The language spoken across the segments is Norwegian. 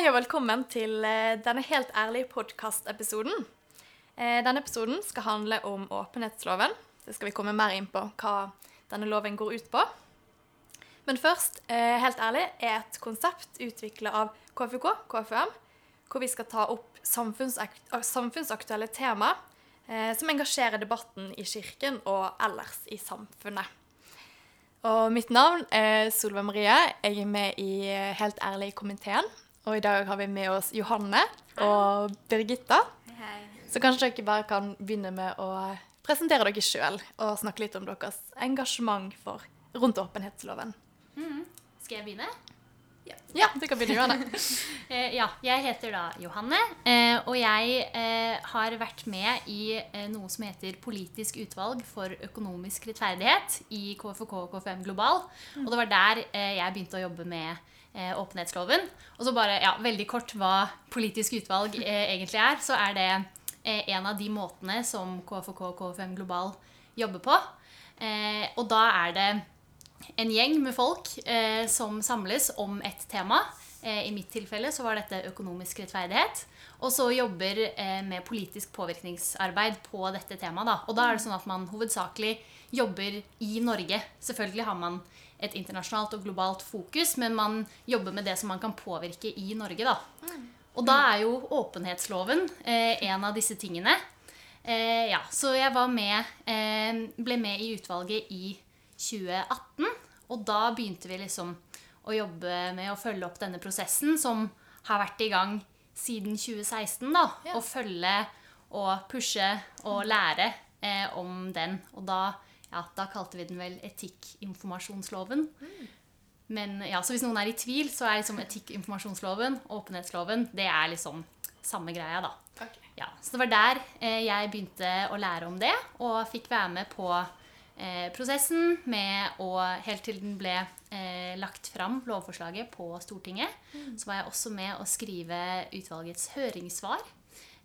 Hei og velkommen til eh, denne helt ærlige podkastepisoden. Eh, Denne episoden skal handle om åpenhetsloven. Det skal vi komme mer inn på hva denne loven går ut på. Men først, eh, helt ærlig, er et konsept utvikla av KFUK, KFUM, hvor vi skal ta opp samfunnsaktuelle tema som engasjerer debatten i kirken og ellers i samfunnet. Og mitt navn er Solveig Marie. Jeg er med i Helt ærlig-komiteen. Og i dag har vi med oss Johanne og Birgitta. Så kanskje dere bare kan begynne med å presentere dere sjøl og snakke litt om deres engasjement for, rundt åpenhetsloven. Skal jeg begynne? Ja, du kan begynne, Johanne. Eh, ja, jeg heter da Johanne, eh, og jeg eh, har vært med i noe som heter Politisk utvalg for økonomisk rettferdighet i KFK og KFM Global. Og det var der jeg begynte å jobbe med eh, åpenhetsloven. Og så bare, ja, veldig kort hva politisk utvalg eh, egentlig er, så er det eh, en av de måtene som KFK og KFM Global jobber på. Eh, og da er det en gjeng med folk eh, som samles om et tema. Eh, I mitt tilfelle så var dette økonomisk rettferdighet. Og så jobber med politisk påvirkningsarbeid på dette temaet. Da. Og da er det sånn at man hovedsakelig jobber i Norge. Selvfølgelig har man et internasjonalt og globalt fokus, men man jobber med det som man kan påvirke i Norge. Da. Og da er jo åpenhetsloven eh, en av disse tingene. Eh, ja, så jeg var med, eh, ble med i utvalget i 2018. Og da begynte vi liksom å jobbe med å følge opp denne prosessen, som har vært i gang siden 2016. da, Ja. Å følge og pushe og lære eh, om den. Og da, ja, da kalte vi den vel etikkinformasjonsloven. Men ja, så hvis noen er i tvil, så er liksom etikkinformasjonsloven og åpenhetsloven det er liksom samme greia, da. Ja, så det var der eh, jeg begynte å lære om det, og fikk være med på eh, prosessen med å Helt til den ble eh, lagt fram, lovforslaget, på Stortinget. Så var jeg også med å skrive utvalgets høringssvar.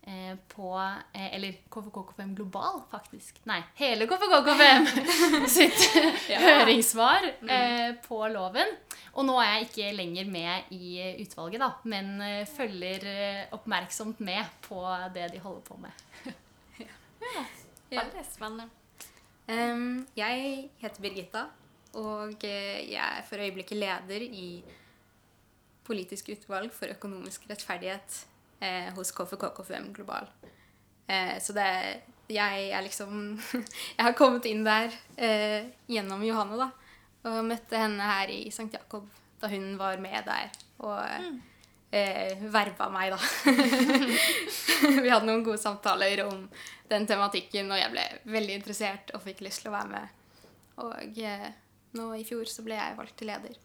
Eh, på eh, Eller KFKK5 Global, faktisk. Nei, hele KFKK5 sitt høringssvar eh, på loven. Og nå er jeg ikke lenger med i utvalget, da, men følger oppmerksomt med på det de holder på med. ja. Veldig spennende. Um, jeg heter Birgitta, og jeg er for øyeblikket leder i Politisk utvalg for økonomisk rettferdighet eh, hos KFKKFM Global. Eh, så det Jeg er liksom Jeg har kommet inn der eh, gjennom Johanne, da. Og møtte henne her i St. Jakob da hun var med der. Og eh, verva meg, da. Vi hadde noen gode samtaler om den tematikken, og jeg ble veldig interessert og fikk lyst til å være med. Og eh, nå i fjor så ble jeg valgt til leder.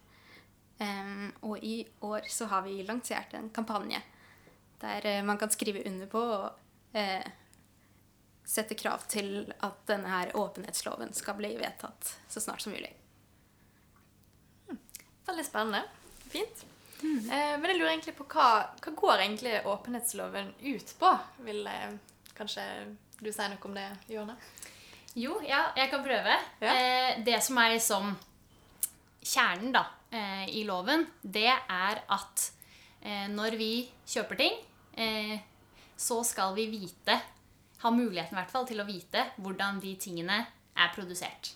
Um, og i år så har vi lansert en kampanje der eh, man kan skrive under på og eh, sette krav til at denne her åpenhetsloven skal bli vedtatt så snart som mulig. Veldig spennende. Fint. Eh, men jeg lurer egentlig på hva, hva går egentlig åpenhetsloven ut på? Vil eh, kanskje du si noe om det, Johanne? Jo, ja, jeg kan prøve. Ja. Eh, det som er liksom kjernen da, eh, i loven, det er at eh, når vi kjøper ting, så skal vi vite, ha muligheten i hvert fall til å vite hvordan de tingene er produsert.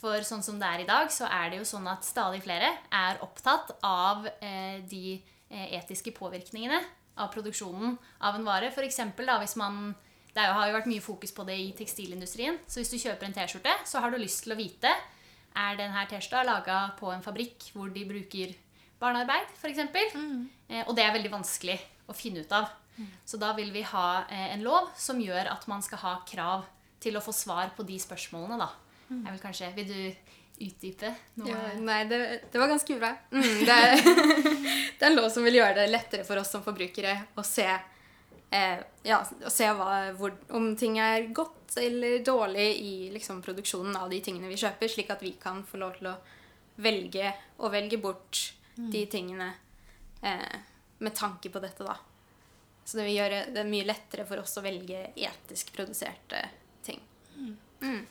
For sånn som det er i dag, så er det jo sånn at stadig flere er opptatt av eh, de eh, etiske påvirkningene av produksjonen av en vare. For eksempel da, hvis man Det har jo vært mye fokus på det i tekstilindustrien. Så hvis du kjøper en T-skjorte, så har du lyst til å vite er denne T-skjorta laga på en fabrikk hvor de bruker barnearbeid, f.eks. Eh, og det er veldig vanskelig å finne ut av. Så da vil vi ha eh, en lov som gjør at man skal ha krav til å få svar på de spørsmålene, da. Jeg vil kanskje, Vil du utdype noe? Ja, nei, det, det var ganske bra. Mm, det, er, det er en lov som vil gjøre det lettere for oss som forbrukere å se, eh, ja, å se hva, hvor, om ting er godt eller dårlig i liksom, produksjonen av de tingene vi kjøper, slik at vi kan få lov til å velge og velge bort de tingene eh, med tanke på dette, da. Så det vil gjøre det mye lettere for oss å velge etisk produserte ting.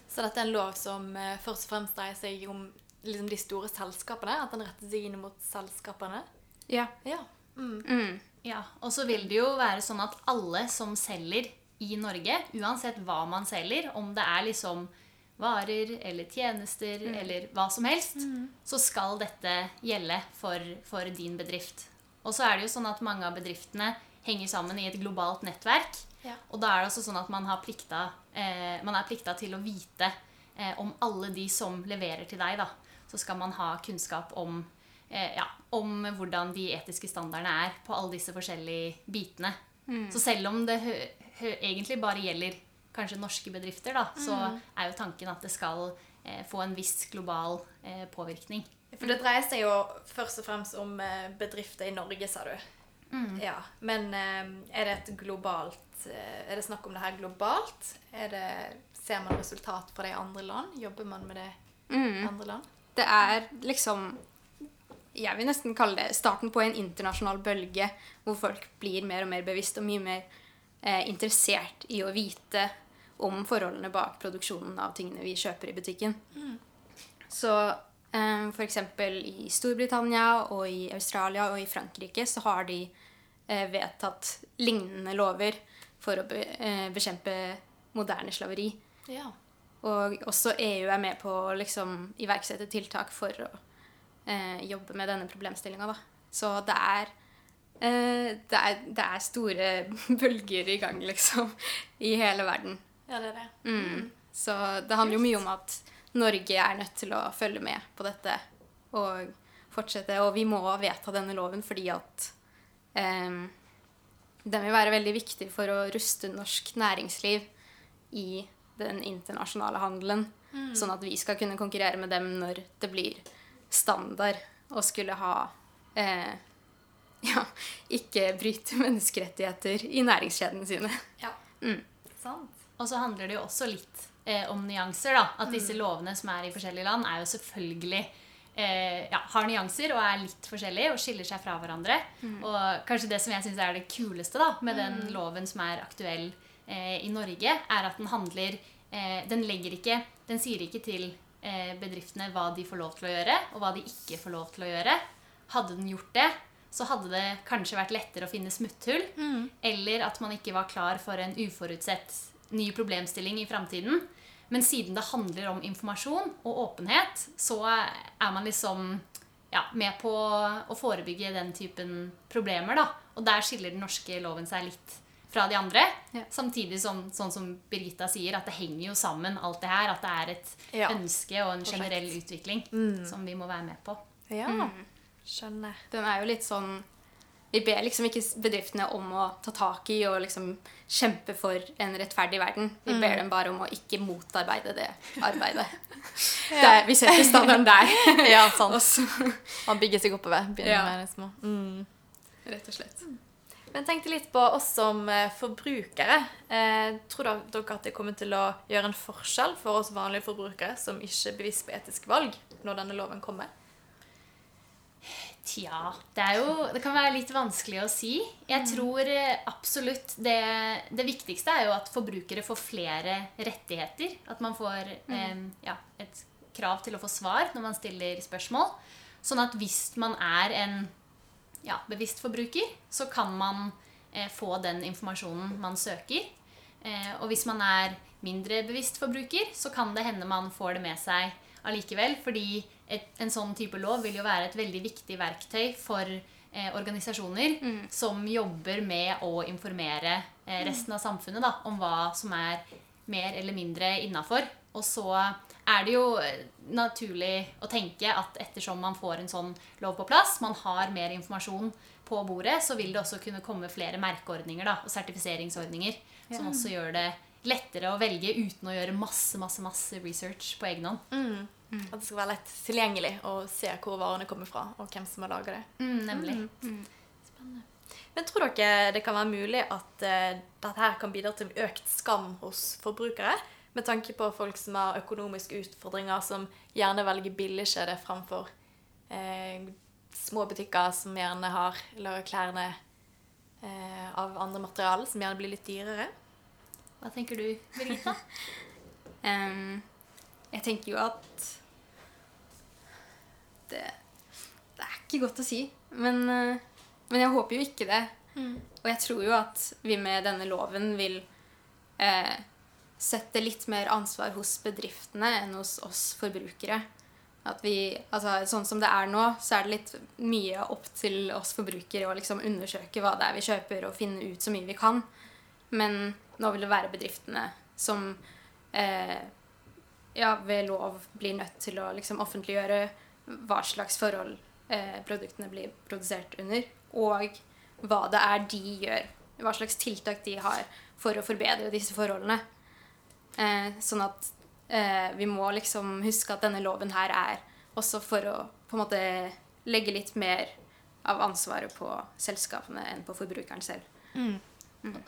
Så dette er en lov som eh, først og fremst dreier seg om liksom, de store selskapene? At den retter seg inn mot selskapene? Ja. Ja. Mm. Mm. Ja, Og så vil det jo være sånn at alle som selger i Norge, uansett hva man selger, om det er liksom varer eller tjenester eller hva som helst, så skal dette gjelde for, for din bedrift. Og så er det jo sånn at mange av bedriftene henger sammen i et globalt nettverk. Ja. Og da er det også sånn at man, har plikta, eh, man er plikta til å vite eh, om alle de som leverer til deg. Da. Så skal man ha kunnskap om, eh, ja, om hvordan de etiske standardene er på alle disse forskjellige bitene. Så selv om det hø hø egentlig bare gjelder kanskje norske bedrifter, da, så er jo tanken at det skal eh, få en viss global eh, påvirkning. For det dreier seg jo først og fremst om eh, bedrifter i Norge, sa du. Ja, Men eh, er det et globalt eh, Er det snakk om det her globalt? Det, ser man resultat fra det i andre land? Jobber man med det i andre land? Det er liksom Jeg vil nesten kalle det starten på en internasjonal bølge hvor folk blir mer og mer bevisst og mye mer eh, interessert i å vite om forholdene bak produksjonen av tingene vi kjøper i butikken. Så eh, for eksempel i Storbritannia og i Australia og i Frankrike så har de eh, vedtatt lignende lover for å be, eh, bekjempe moderne slaveri. Ja. Og også EU er med på å liksom iverksette tiltak for å eh, jobbe med denne problemstillinga. Så det er, eh, det er Det er store bølger i gang, liksom, i hele verden. ja, det er det. Mm. Så det handler jo mye om at Norge er nødt til å følge med på dette og fortsette. Og vi må vedta denne loven fordi at um, den vil være veldig viktig for å ruste norsk næringsliv i den internasjonale handelen. Sånn at vi skal kunne konkurrere med dem når det blir standard å skulle ha eh, Ja, ikke bryte menneskerettigheter i næringskjedene sine. Ja. Mm. Sant. Og så handler det jo også litt eh, om nyanser. da, At disse lovene som er i forskjellige land, er jo selvfølgelig eh, ja, har nyanser og er litt forskjellige og skiller seg fra hverandre. Og kanskje det som jeg syns er det kuleste da, med den loven som er aktuell eh, i Norge, er at den handler eh, Den legger ikke Den sier ikke til eh, bedriftene hva de får lov til å gjøre, og hva de ikke får lov til å gjøre. Hadde den gjort det, så hadde det kanskje vært lettere å finne smutthull. Eller at man ikke var klar for en uforutsett ny problemstilling i framtiden. Men siden det handler om informasjon og åpenhet, så er man liksom ja, med på å forebygge den typen problemer. Da. Og der skiller den norske loven seg litt fra de andre. Ja. Samtidig som, sånn som Birgitta sier, at det henger jo sammen, alt det her. At det er et Ja. ønske og en generell generell utvikling som vi må være med på. Ja. Skjønner. Den er jo litt sånn Vi ber liksom ikke bedriftene om å ta tak i og liksom kjempe for en rettferdig verden. Vi ber dem bare om å ikke motarbeide det arbeidet. Der, vi setter standarden der. Ja, sant. Man bygger seg oppover. Begynner Ja. med det små. Mm. rett og slett. Men tenkte litt på oss som eh, forbrukere. Eh, tror dere at det kommer til å gjøre en forskjell for oss vanlige forbrukere som ikke er bevisst på etiske valg når denne loven kommer? Tja, det er jo Det kan være litt vanskelig å si. Jeg tror eh, absolutt det, det viktigste er jo at forbrukere får flere rettigheter. At man får eh, ja, et krav til å få svar når man stiller spørsmål. Sånn at hvis man er en ja, bevisst forbruker, så kan man eh, få den informasjonen man søker. Eh, og hvis man er mindre bevisst forbruker, så kan det hende man får det med seg allikevel. Fordi et, en sånn type lov vil jo være et veldig viktig verktøy for eh, organisasjoner som jobber med å informere eh, resten av samfunnet da, om hva som er mer eller mindre innafor. Og så er det jo eh, naturlig å tenke at ettersom man får en sånn lov på plass, man har mer informasjon på bordet, så vil det også kunne komme flere merkeordninger da, og sertifiseringsordninger som også gjør det lettere å velge uten å gjøre masse, masse, masse research på egen hånd. At det skal være lett tilgjengelig å se hvor varene kommer fra, og hvem som har laga det. Mm, nemlig. Men tror dere det kan være mulig at uh, dette her kan bidra til økt skam hos forbrukere? Med tanke på folk som har økonomiske utfordringer, som gjerne velger billigkjede framfor uh, små butikker som gjerne har lager klærne uh, av andre materialer, som gjerne blir litt dyrere. Hva tenker du, Birgitta? um, jeg tenker jo at det, det er ikke godt å si. Men, eh, men jeg håper jo ikke det. Og jeg tror jo at vi med denne loven vil eh, sette litt mer ansvar hos bedriftene enn hos oss forbrukere. At vi, altså Sånn som det er nå, så er det litt mye opp til oss forbrukere å liksom undersøke hva det er vi kjøper, og finne ut så mye vi kan. Men nå vil det være bedriftene som eh, ja, ved lov blir nødt til å liksom offentliggjøre hva slags forhold eh, produktene blir produsert under, og hva det er de gjør. Hva slags tiltak de har for å forbedre disse forholdene. Eh, sånn at eh, vi må liksom huske at denne loven her er også for å på en måte legge litt mer av ansvaret på selskapene enn på forbrukeren selv.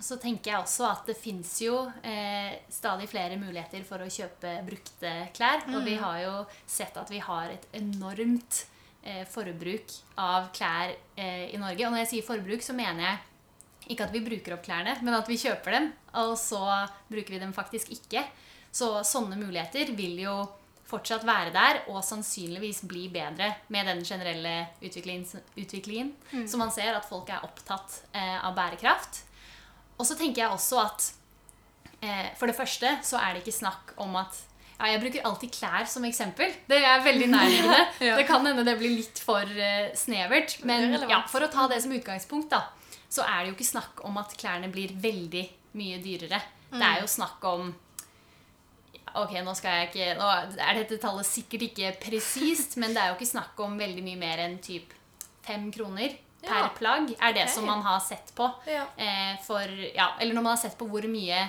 Så tenker jeg også at det fins jo eh, stadig flere muligheter for å kjøpe brukte klær. Og vi har jo sett at vi har et enormt eh, forbruk av klær eh, i Norge. Og når jeg sier forbruk, så mener jeg ikke at vi bruker opp klærne, men at vi kjøper dem, og så bruker vi dem faktisk ikke. Så sånne muligheter vil jo fortsatt være der, og sannsynligvis bli bedre med den generelle utviklingen, utviklingen Så man ser at folk er opptatt eh, av bærekraft. Og så tenker jeg også at eh, for det første så er det ikke snakk om at ja, Jeg bruker alltid klær som eksempel. Det er veldig nærliggende. Ja. Det kan hende det blir litt for eh, snevert. Men ja, for å ta det som utgangspunkt, da, så er det jo ikke snakk om at klærne blir veldig mye dyrere. Det er jo snakk om Ok, nå skal jeg ikke Nå er dette tallet sikkert ikke presist, men det er jo ikke snakk om veldig mye mer enn typ fem kroner per plagg. Er det okay. som man har sett på. Eh, for, ja, eller når man har sett på hvor mye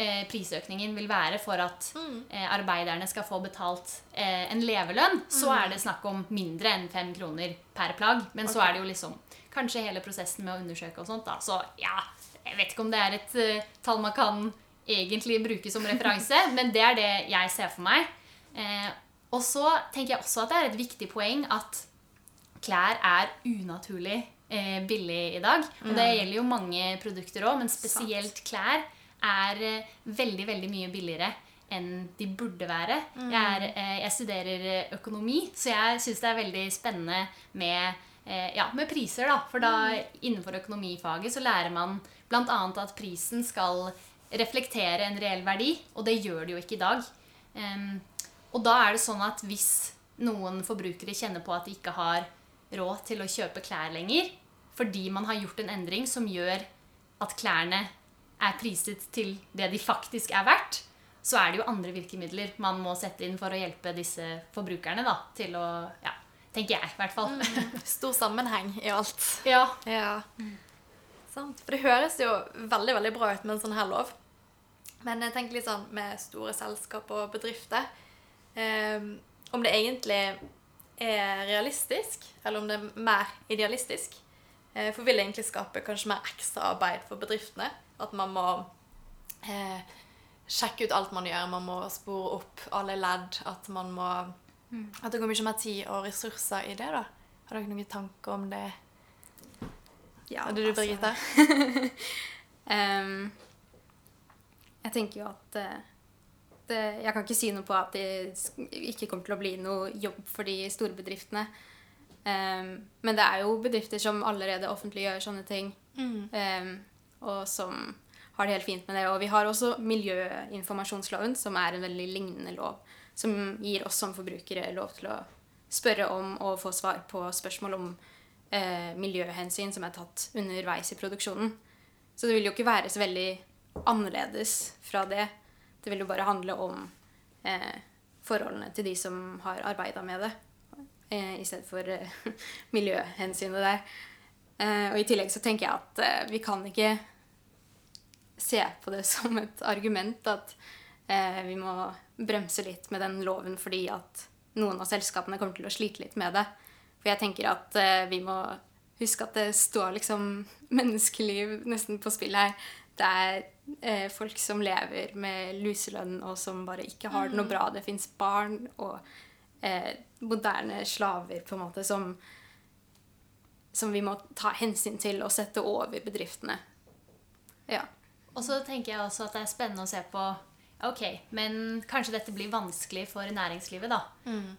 eh, prisøkningen vil være for at Mm. eh, arbeiderne skal få betalt eh, en levelønn, så Mm. er det snakk om mindre enn fem kroner per plagg. Men så er det jo liksom kanskje hele prosessen med å undersøke og sånt. da. Så ja, jeg vet ikke om det er et uh, tall man kan egentlig bruke som referanse, men det er det jeg ser for meg. Eh, og så tenker jeg også at det er et viktig poeng at klær er unaturlig eh, billig i dag. Og det gjelder jo mange produkter òg, men spesielt klær er eh, veldig, veldig mye billigere enn de burde være. Jeg, er, eh, jeg studerer eh, økonomi, så jeg syns det er veldig spennende med, eh, ja, med priser. da. For da innenfor økonomifaget så lærer man bl.a. at prisen skal reflektere en reell verdi, og det gjør det jo ikke i dag. Um, og da er det sånn at hvis noen forbrukere kjenner på at de ikke har råd til å kjøpe klær lenger, fordi man har gjort en endring som gjør at klærne er priset til det de faktisk er verdt, så er det jo andre virkemidler man må sette inn for å hjelpe disse forbrukerne da, til å Ja, tenker jeg i hvert fall. Stor sammenheng i alt. ja. Ja. Sant. For det høres jo veldig veldig bra ut med en sånn her lov. Men jeg tenker litt sånn med store selskap og bedrifter eh, Om det egentlig er realistisk, eller om det er mer idealistisk. Eh, for vil det egentlig skape kanskje mer ekstra arbeid for bedriftene? At man må eh, sjekke ut alt man gjør, man må spore opp alle ledd. At man må At det går mye mer tid og ressurser i det, da. Har dere noen tanker om det? Ja, Hadde du, du, altså, Birgitte? Ehm, jeg tenker jo at det, Jeg kan ikke si noe på at det ikke kommer til å bli noe jobb for de store bedriftene. Um, men det er jo bedrifter som allerede offentliggjør sånne ting, ehm, og som har det helt fint med det. Og vi har også miljøinformasjonsloven, som er en veldig lignende lov, som gir oss som forbrukere lov til å spørre om og få svar på spørsmål om eh, miljøhensyn som er tatt underveis i produksjonen. Så det vil jo ikke være så veldig annerledes fra det. Det vil jo bare handle om eh, forholdene til de som har arbeida med det, eh, i stedet for eh, miljøhensynet der. Eh, og i tillegg så tenker jeg at eh, vi kan ikke se på det som et argument at eh, vi må bremse litt med den loven fordi at noen av selskapene kommer til å slite litt med det. For jeg tenker at vi må huske at det står liksom menneskeliv nesten på spill her. Det er eh, folk som lever med luselønn, og som bare ikke har det noe bra. Det fins barn og eh, moderne slaver, på en måte, som, som vi må ta hensyn til og sette over bedriftene. Ja. Og så tenker jeg også at det er spennende å se på Ok, men kanskje dette blir vanskelig for næringslivet, da.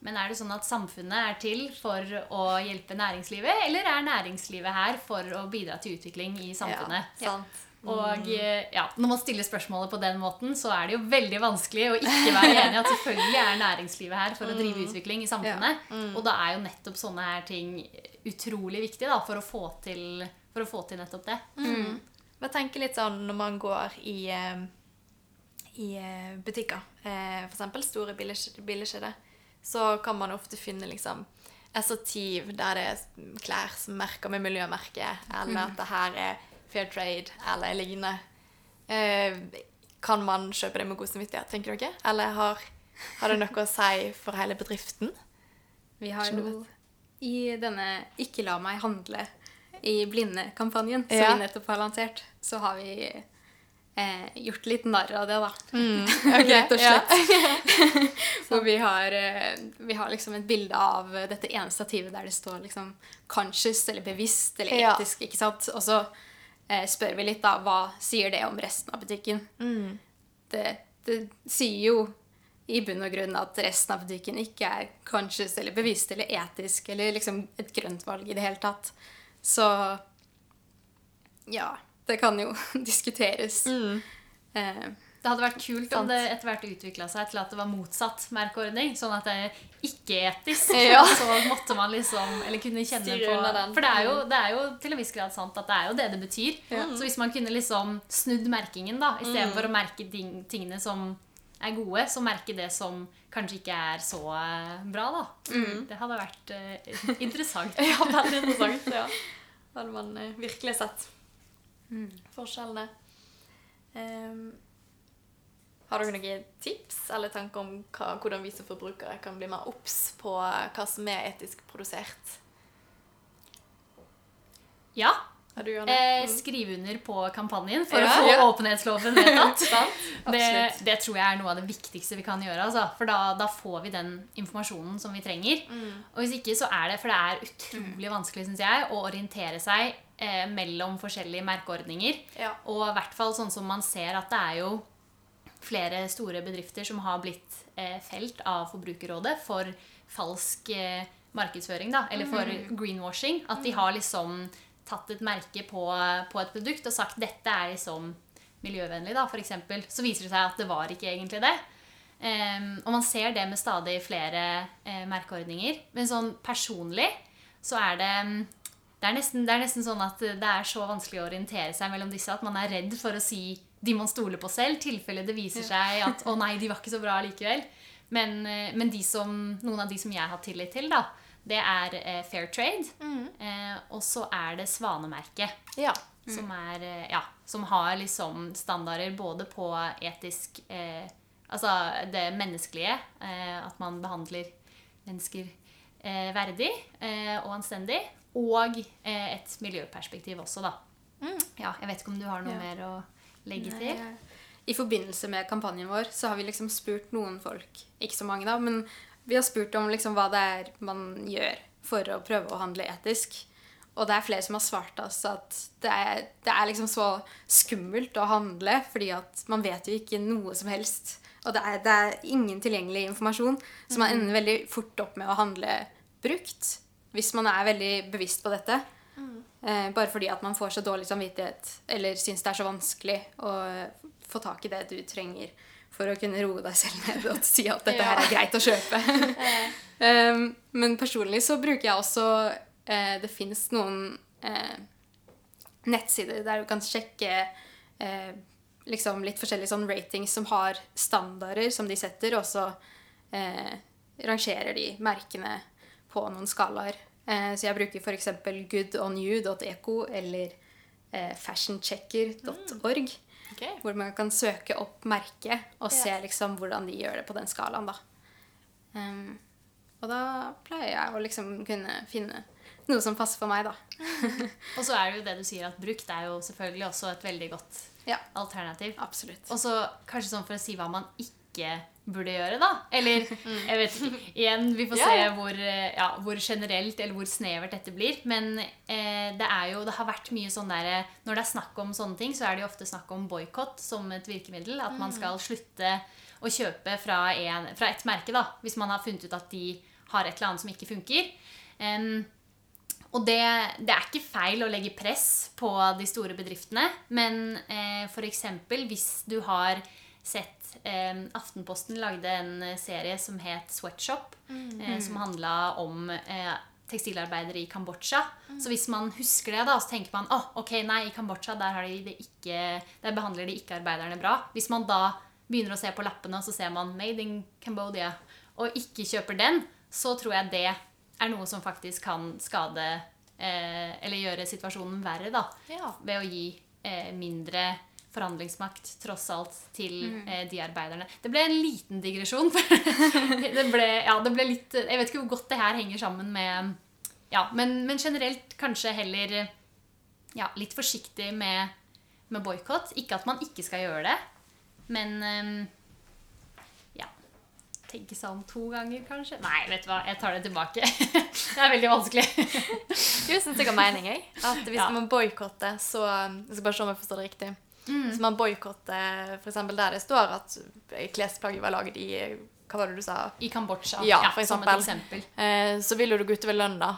Men er det sånn at samfunnet er til for å hjelpe næringslivet, eller er næringslivet her for å bidra til utvikling i samfunnet? Ja, sant. Og eh, ja, når man stiller spørsmålet på den måten, så er det jo veldig vanskelig å ikke være enig at selvfølgelig er næringslivet her for å drive utvikling i samfunnet. Og da er jo nettopp sånne her ting utrolig viktig da, for å få til, for å få til nettopp det. Jeg tenker litt sånn når man går i, eh, i eh, butikker, f.eks. store billigkjeder, så kan man ofte finne liksom assortiv der det er klær som merker med miljømerket, eller at det her er fair trade, eller lignende. Eh, kan man kjøpe det med god samvittighet, tenker dere? Eller har, har det noe å si for hele bedriften? Vi har jo i denne 'Ikke la meg handle' i blinde-kampanjen som Ja. vi nettopp har lansert, så har vi eh, gjort litt narr av det, da. Ok, Rett og slett. Hvor vi har, eh, vi har liksom et bilde av dette ene stativet der det står liksom 'conscious' eller 'bevisst' eller Ja. 'etisk'. ikke sant? Og så eh, spør vi litt da, hva sier det om resten av butikken? Mm. Det, det sier jo i bunn og grunn at resten av butikken ikke er conscious eller bevisst eller etisk eller liksom et grønt valg i det hele tatt. Så ja, det kan jo diskuteres. Mm. Eh, Det hadde vært kult om det etter hvert utvikla seg til at det var motsatt merkeordning. Sånn at det er ikke-etisk. Ja. Så måtte man liksom Eller kunne kjenne Styre på. For det er, jo, det er jo til en viss grad sant at det er jo det det betyr. Ja. Så hvis man kunne liksom snudd merkingen, da, istedenfor Mm. å merke ting, tingene som er gode, så merke det som kanskje ikke er så eh, bra, da. Det hadde vært uh, interessant. Ja, veldig interessant. Ja. Da hadde man uh, virkelig sett forskjellene. Ehm, har dere noen tips eller tanker om hva, hvordan vi som forbrukere kan bli mer obs på hva som er etisk produsert? Ja. Eh, Mm. skrive under på kampanjen for Ja, å få ja. åpenhetsloven vedtatt. Det, det tror jeg er noe av det viktigste vi kan gjøre. Altså. For da, da får vi den informasjonen som vi trenger. Mm. Og hvis ikke, så er det For det er utrolig vanskelig, synes jeg, å orientere seg eh, mellom forskjellige merkeordninger. Ja. Og i hvert fall sånn som man ser at det er jo flere store bedrifter som har blitt eh, felt av Forbrukerrådet for falsk eh, markedsføring, da, eller for greenwashing. At de har liksom tatt et merke på, på et produkt og sagt dette er liksom miljøvennlig, da, eksempel. Så viser det seg at det var ikke egentlig det. Um, og man ser det med stadig flere eh, merkeordninger. Men sånn personlig så er det det er, nesten, det er nesten sånn at det er så vanskelig å orientere seg mellom disse at man er redd for å si de man stoler på selv, tilfelle det viser seg at å nei, de var ikke så bra likevel. Men, eh, men de som, noen av de som jeg har tillit til, da, det er eh, Fair Trade. Eh, og så er det Svanemerket. ja. Som, er, eh, ja, som har liksom standarder både på etisk eh, Altså det menneskelige. Eh, at man behandler mennesker verdig eh, og anstendig. Og et miljøperspektiv også, da. Ja, jeg vet ikke om du har noe Ja. mer å legge til? I forbindelse med kampanjen vår så har vi liksom spurt noen folk, ikke så mange da, men vi har spurt om liksom hva det er man gjør for å prøve å handle etisk. Og det er flere som har svart oss at det er, det er liksom så skummelt å handle, fordi at man vet jo ikke noe som helst. Og det er, det er ingen tilgjengelig informasjon, så man ender veldig fort opp med å handle brukt. Hvis man er veldig bevisst på dette. Eh, bare fordi at man får så dårlig samvittighet eller syns det er så vanskelig å få tak i det du trenger for å kunne roe deg selv ned og si at dette her er greit å kjøpe. um, men personlig så bruker jeg også eh, Det fins noen eh, nettsider der du kan sjekke eh, liksom litt forskjellige sånn ratings som har standarder som de setter, og så eh, rangerer de merkene på noen skalaer. Eh, så jeg bruker f.eks. goodonyou.eco eller eh, fashionchecker.org, Okay. hvor man kan søke opp merket og se liksom hvordan de gjør det på den skalaen. da. Um, og da pleier jeg å liksom kunne finne noe som passer for meg, da. Og så er det jo det du sier, at brukt er jo selvfølgelig også et veldig godt Ja, alternativ. absolutt. Og så kanskje sånn for å si hva man ikke burde gjøre, da. Eller jeg vet ikke. Igjen, vi får se ja. hvor, eh, ja, hvor generelt eller hvor snevert dette blir. Men eh, det er jo Det har vært mye sånn derre Når det er snakk om sånne ting, så er det jo ofte snakk om boikott som et virkemiddel. At man skal slutte å kjøpe fra, en, fra et merke, da. Hvis man har funnet ut at de har et eller annet som ikke funker. Um, og det, det er ikke feil å legge press på de store bedriftene, men eh, f.eks. hvis du har sett eh, Aftenposten lagde en eh, serie som het Sweatshop, eh, som handla om eh, tekstilarbeidere i Kambodsja. Så hvis man husker det, da, så tenker man oh, ok, nei, i Kambodsja der, har de det ikke, der behandler de ikke arbeiderne bra. Hvis man da begynner å se på lappene, så ser man 'Made in Cambodia', og ikke kjøper den, så tror jeg det er noe som faktisk kan skade eh, eller gjøre situasjonen verre, da. Ja. Ved å gi eh, mindre forhandlingsmakt, tross alt, til eh, de arbeiderne. Det ble en liten digresjon. det, ble, ja, det ble litt Jeg vet ikke hvor godt det her henger sammen med Ja, men, men generelt kanskje heller ja, litt forsiktig med, med boikott. Ikke at man ikke skal gjøre det, men um, ja Tenke seg om to ganger, kanskje? Nei, vet du hva, jeg tar det tilbake. det er veldig vanskelig. Jeg syns det ga mening, jeg. At hvis Ja. man boikotter, så Jeg skal bare se om jeg forstår det riktig. Hvis man boikotter f.eks. der det står at klesplagget var laget i Hva var det du sa? I Kambodsja, Ja, for som et eksempel. eksempel. Eh, så vil jo det gå utover lønna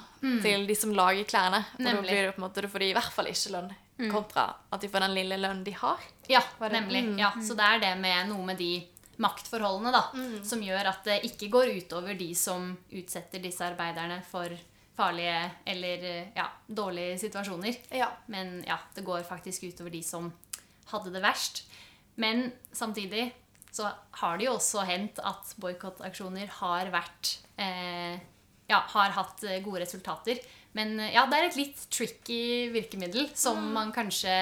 til de som lager klærne. Og da blir det på en måte, da får de i hvert fall ikke lønn, kontra at de får den lille lønnen de har. Ja, nemlig. Mm. Ja, så det er det med noe med de maktforholdene da, som gjør at det ikke går utover de som utsetter disse arbeiderne for farlige eller ja, dårlige situasjoner. Ja. Men ja, det går faktisk utover de som hadde det verst. Men samtidig så har det jo også hendt at boikottaksjoner har vært eh, Ja, har hatt eh, gode resultater. Men eh, ja, det er et litt tricky virkemiddel som man kanskje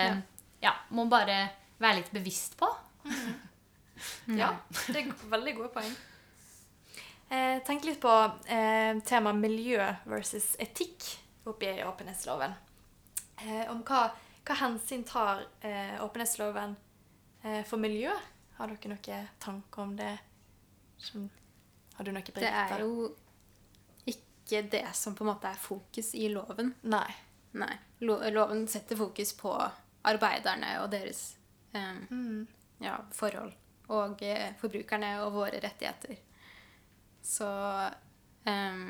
ja. må bare være litt bevisst på. Ja, det er veldig gode poeng. Eh, tenk litt på eh, temaet miljø versus etikk oppi åpenhetsloven. Eh, om hva, hva hensyn tar eh, åpenhetsloven eh, for miljø? Har dere noen tanker om det? Som, har du noe Det er jo ikke det som på en måte er fokus i loven. Nei. Nei. Lo loven setter fokus på arbeiderne og deres eh, ja, forhold. Og eh, forbrukerne og våre rettigheter. Så eh,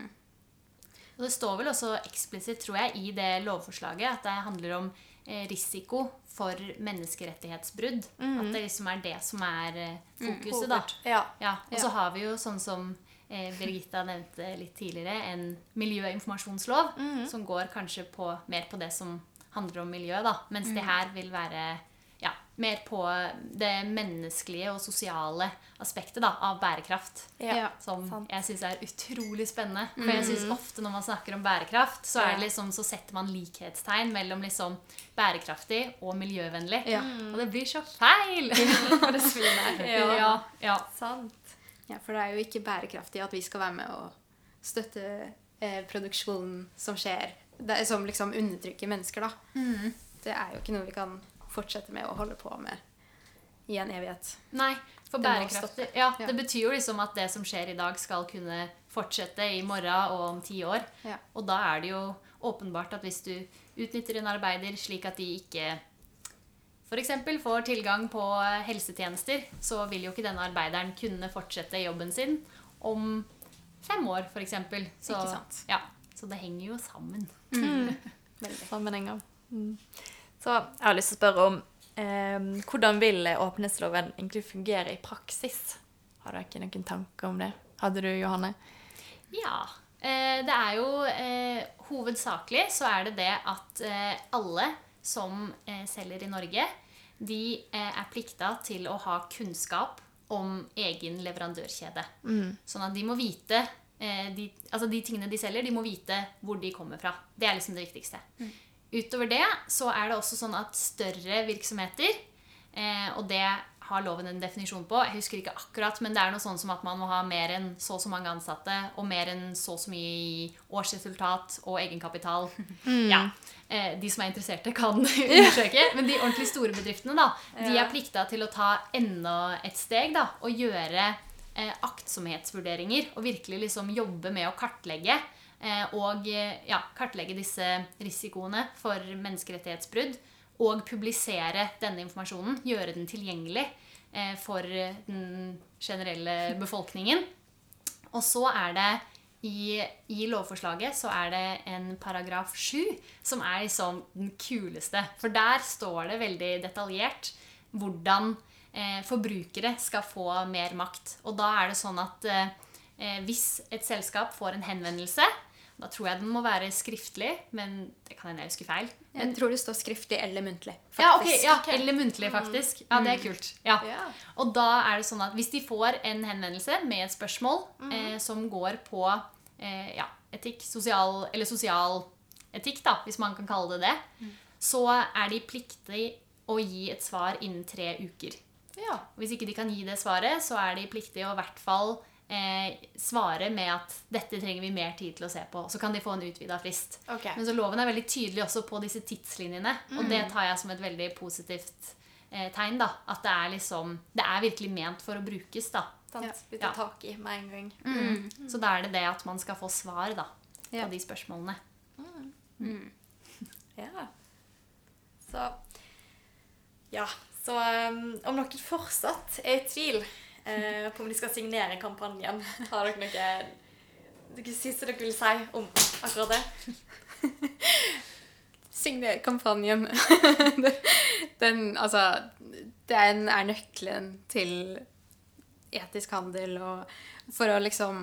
Og det står vel også eksplisitt, tror jeg, i det lovforslaget at det handler om risiko for menneskerettighetsbrudd. At det liksom er det som er fokuset, fokuset, da. Ja. Ja, og så har vi jo sånn som eh, Birgitta nevnte litt tidligere, en miljøinformasjonslov som går kanskje på, mer på det som handler om miljø, da. Mens det her vil være mer på det menneskelige og sosiale aspektet da, av bærekraft. Ja. Som sant. jeg syns er utrolig spennende. For jeg synes ofte når man snakker om bærekraft, så, er det liksom, så setter man likhetstegn mellom liksom bærekraftig og miljøvennlig. Ja. Og det blir så feil! Ja, Ja. ja. Sant. Ja, for det er jo ikke bærekraftig at vi skal være med og støtte eh, produksjonen som skjer, det som liksom undertrykker mennesker, da. Det er jo ikke noe vi kan fortsette med å holde på med i en evighet. Nei, for Det bærekraftig ja, Ja. Det betyr jo liksom at det som skjer i dag, skal kunne fortsette i morgen og om ti år. Ja. Og da er det jo åpenbart at hvis du utnytter en arbeider slik at de ikke f.eks. får tilgang på helsetjenester, så vil jo ikke denne arbeideren kunne fortsette jobben sin om fem år, f.eks. Så, Ja, så det henger jo sammen. Mm. Sammenhenger. Mm. Så jeg har lyst til å spørre om eh, hvordan vil åpenhetsloven egentlig fungere i praksis? Har dere noen tanker om det? Hadde du, Johanne? Ja. Eh, det er jo eh, Hovedsakelig så er det det at eh, alle som eh, selger i Norge, de eh, er plikta til å ha kunnskap om egen leverandørkjede. Sånn at de må vite eh, de, altså de tingene de selger, de må vite hvor de kommer fra. Det er liksom det viktigste. Utover det så er det også sånn at større virksomheter, eh, og det har loven en definisjon på, jeg husker ikke akkurat, men det er noe sånn som at man må ha mer enn så og så mange ansatte, og mer enn så og så mye i årsresultat og egenkapital. Ja, eh, De som er interesserte, kan undersøke. Men de ordentlig store bedriftene da, de er plikta til å ta enda et steg da, og gjøre eh, aktsomhetsvurderinger og virkelig liksom jobbe med å kartlegge og eh, ja, kartlegge disse risikoene for menneskerettighetsbrudd. Og publisere denne informasjonen, gjøre den tilgjengelig eh, for den generelle befolkningen. Og så er det i, i, lovforslaget så er det en paragraf 7 som er liksom den kuleste. For der står det veldig detaljert hvordan eh, forbrukere skal få mer makt. Og da er det sånn at eh, hvis et selskap får en henvendelse da tror jeg den må være skriftlig, men det kan hende jeg husker feil. Jeg tror det står skriftlig eller muntlig. Faktisk. Ja, okay, ja, okay. Eller muntlig, faktisk. Ja, det er mm. kult. Ja. Og da er det sånn at hvis de får en henvendelse med et spørsmål mm. eh, som går på eh, ja, etikk, sosial, eller sosial etikk, da, hvis man kan kalle det det, mm. så er de pliktig å gi et svar innen tre uker. Ja. Hvis ikke de kan gi det svaret, så er de pliktige å i hvert fall eh, svare med at 'dette trenger vi mer tid til å se på'. Så kan de få en utvida frist. Okay. Men så loven er veldig tydelig også på disse tidslinjene. Mm. Og det tar jeg som et veldig positivt eh, tegn. da, At det er liksom, det er virkelig ment for å brukes. da. Ja. Vi tar tak i med en gang. Mm. Mm. Så da er det det at man skal få svar da, på de spørsmålene. Mm. Mm. Ja. Så Ja. Så um, om noen fortsatt er i tvil eh, på om de skal signere kampanjen. Har dere noe dere siste dere vil si om akkurat det? Signer kampanjen. Den, altså Den er nøkkelen til etisk handel og for å liksom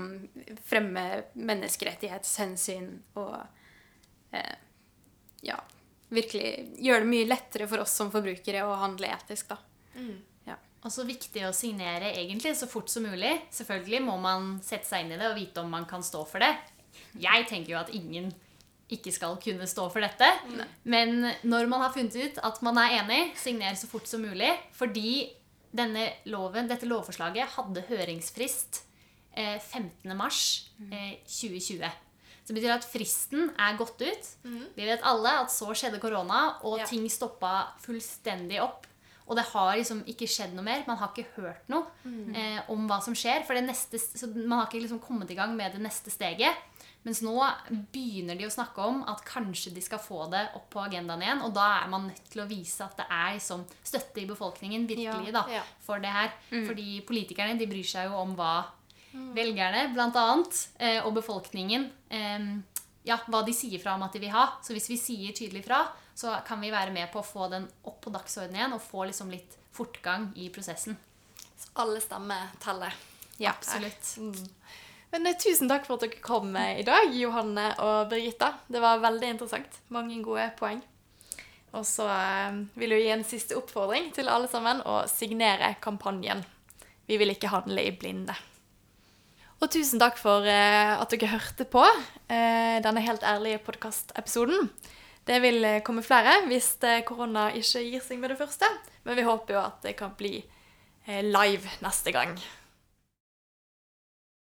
fremme menneskerettighetshensyn og eh, ja, virkelig gjøre det mye lettere for oss som forbrukere å handle etisk, da. Mm. Og så viktig å signere egentlig så fort som mulig. Selvfølgelig må man sette seg inn i det og vite om man kan stå for det. Jeg tenker jo at ingen ikke skal kunne stå for dette. Nei. Men når man har funnet ut at man er enig, signer så fort som mulig. Fordi denne loven, dette lovforslaget hadde høringsfrist eh, 15.3.2020. Eh, så det betyr at fristen er gått ut. Mm. Vi vet alle at så skjedde korona, og ja. ting stoppa fullstendig opp. Og det har liksom ikke skjedd noe mer. Man har ikke hørt noe mm. eh, om hva som skjer. For det neste, så man har ikke liksom kommet i gang med det neste steget. Mens nå begynner de å snakke om at kanskje de skal få det opp på agendaen igjen. Og da er man nødt til å vise at det er liksom støtte i befolkningen virkelig da, ja, ja. for det her. Mm. Fordi politikerne de bryr seg jo om hva mm. velgerne blant annet, eh, og befolkningen eh, ja, hva de sier fra om at de vil ha. Så hvis vi sier tydelig fra, så kan vi være med på å få den opp på dagsordenen igjen og få liksom litt fortgang i prosessen. Så alle stemmer teller. Ja, absolutt. Mm. Men uh, tusen takk for at dere kom i dag, Johanne og Birgitta. Det var veldig interessant. Mange gode poeng. Og så vil jeg gi en siste oppfordring til alle sammen å signere kampanjen. Vi vil ikke handle i blinde. Og tusen takk for uh, at dere hørte på denne helt ærlige podkastepisoden. Det vil eh, komme flere hvis eh, korona ikke gir seg med det første. Men vi håper jo at det kan bli eh, live neste gang.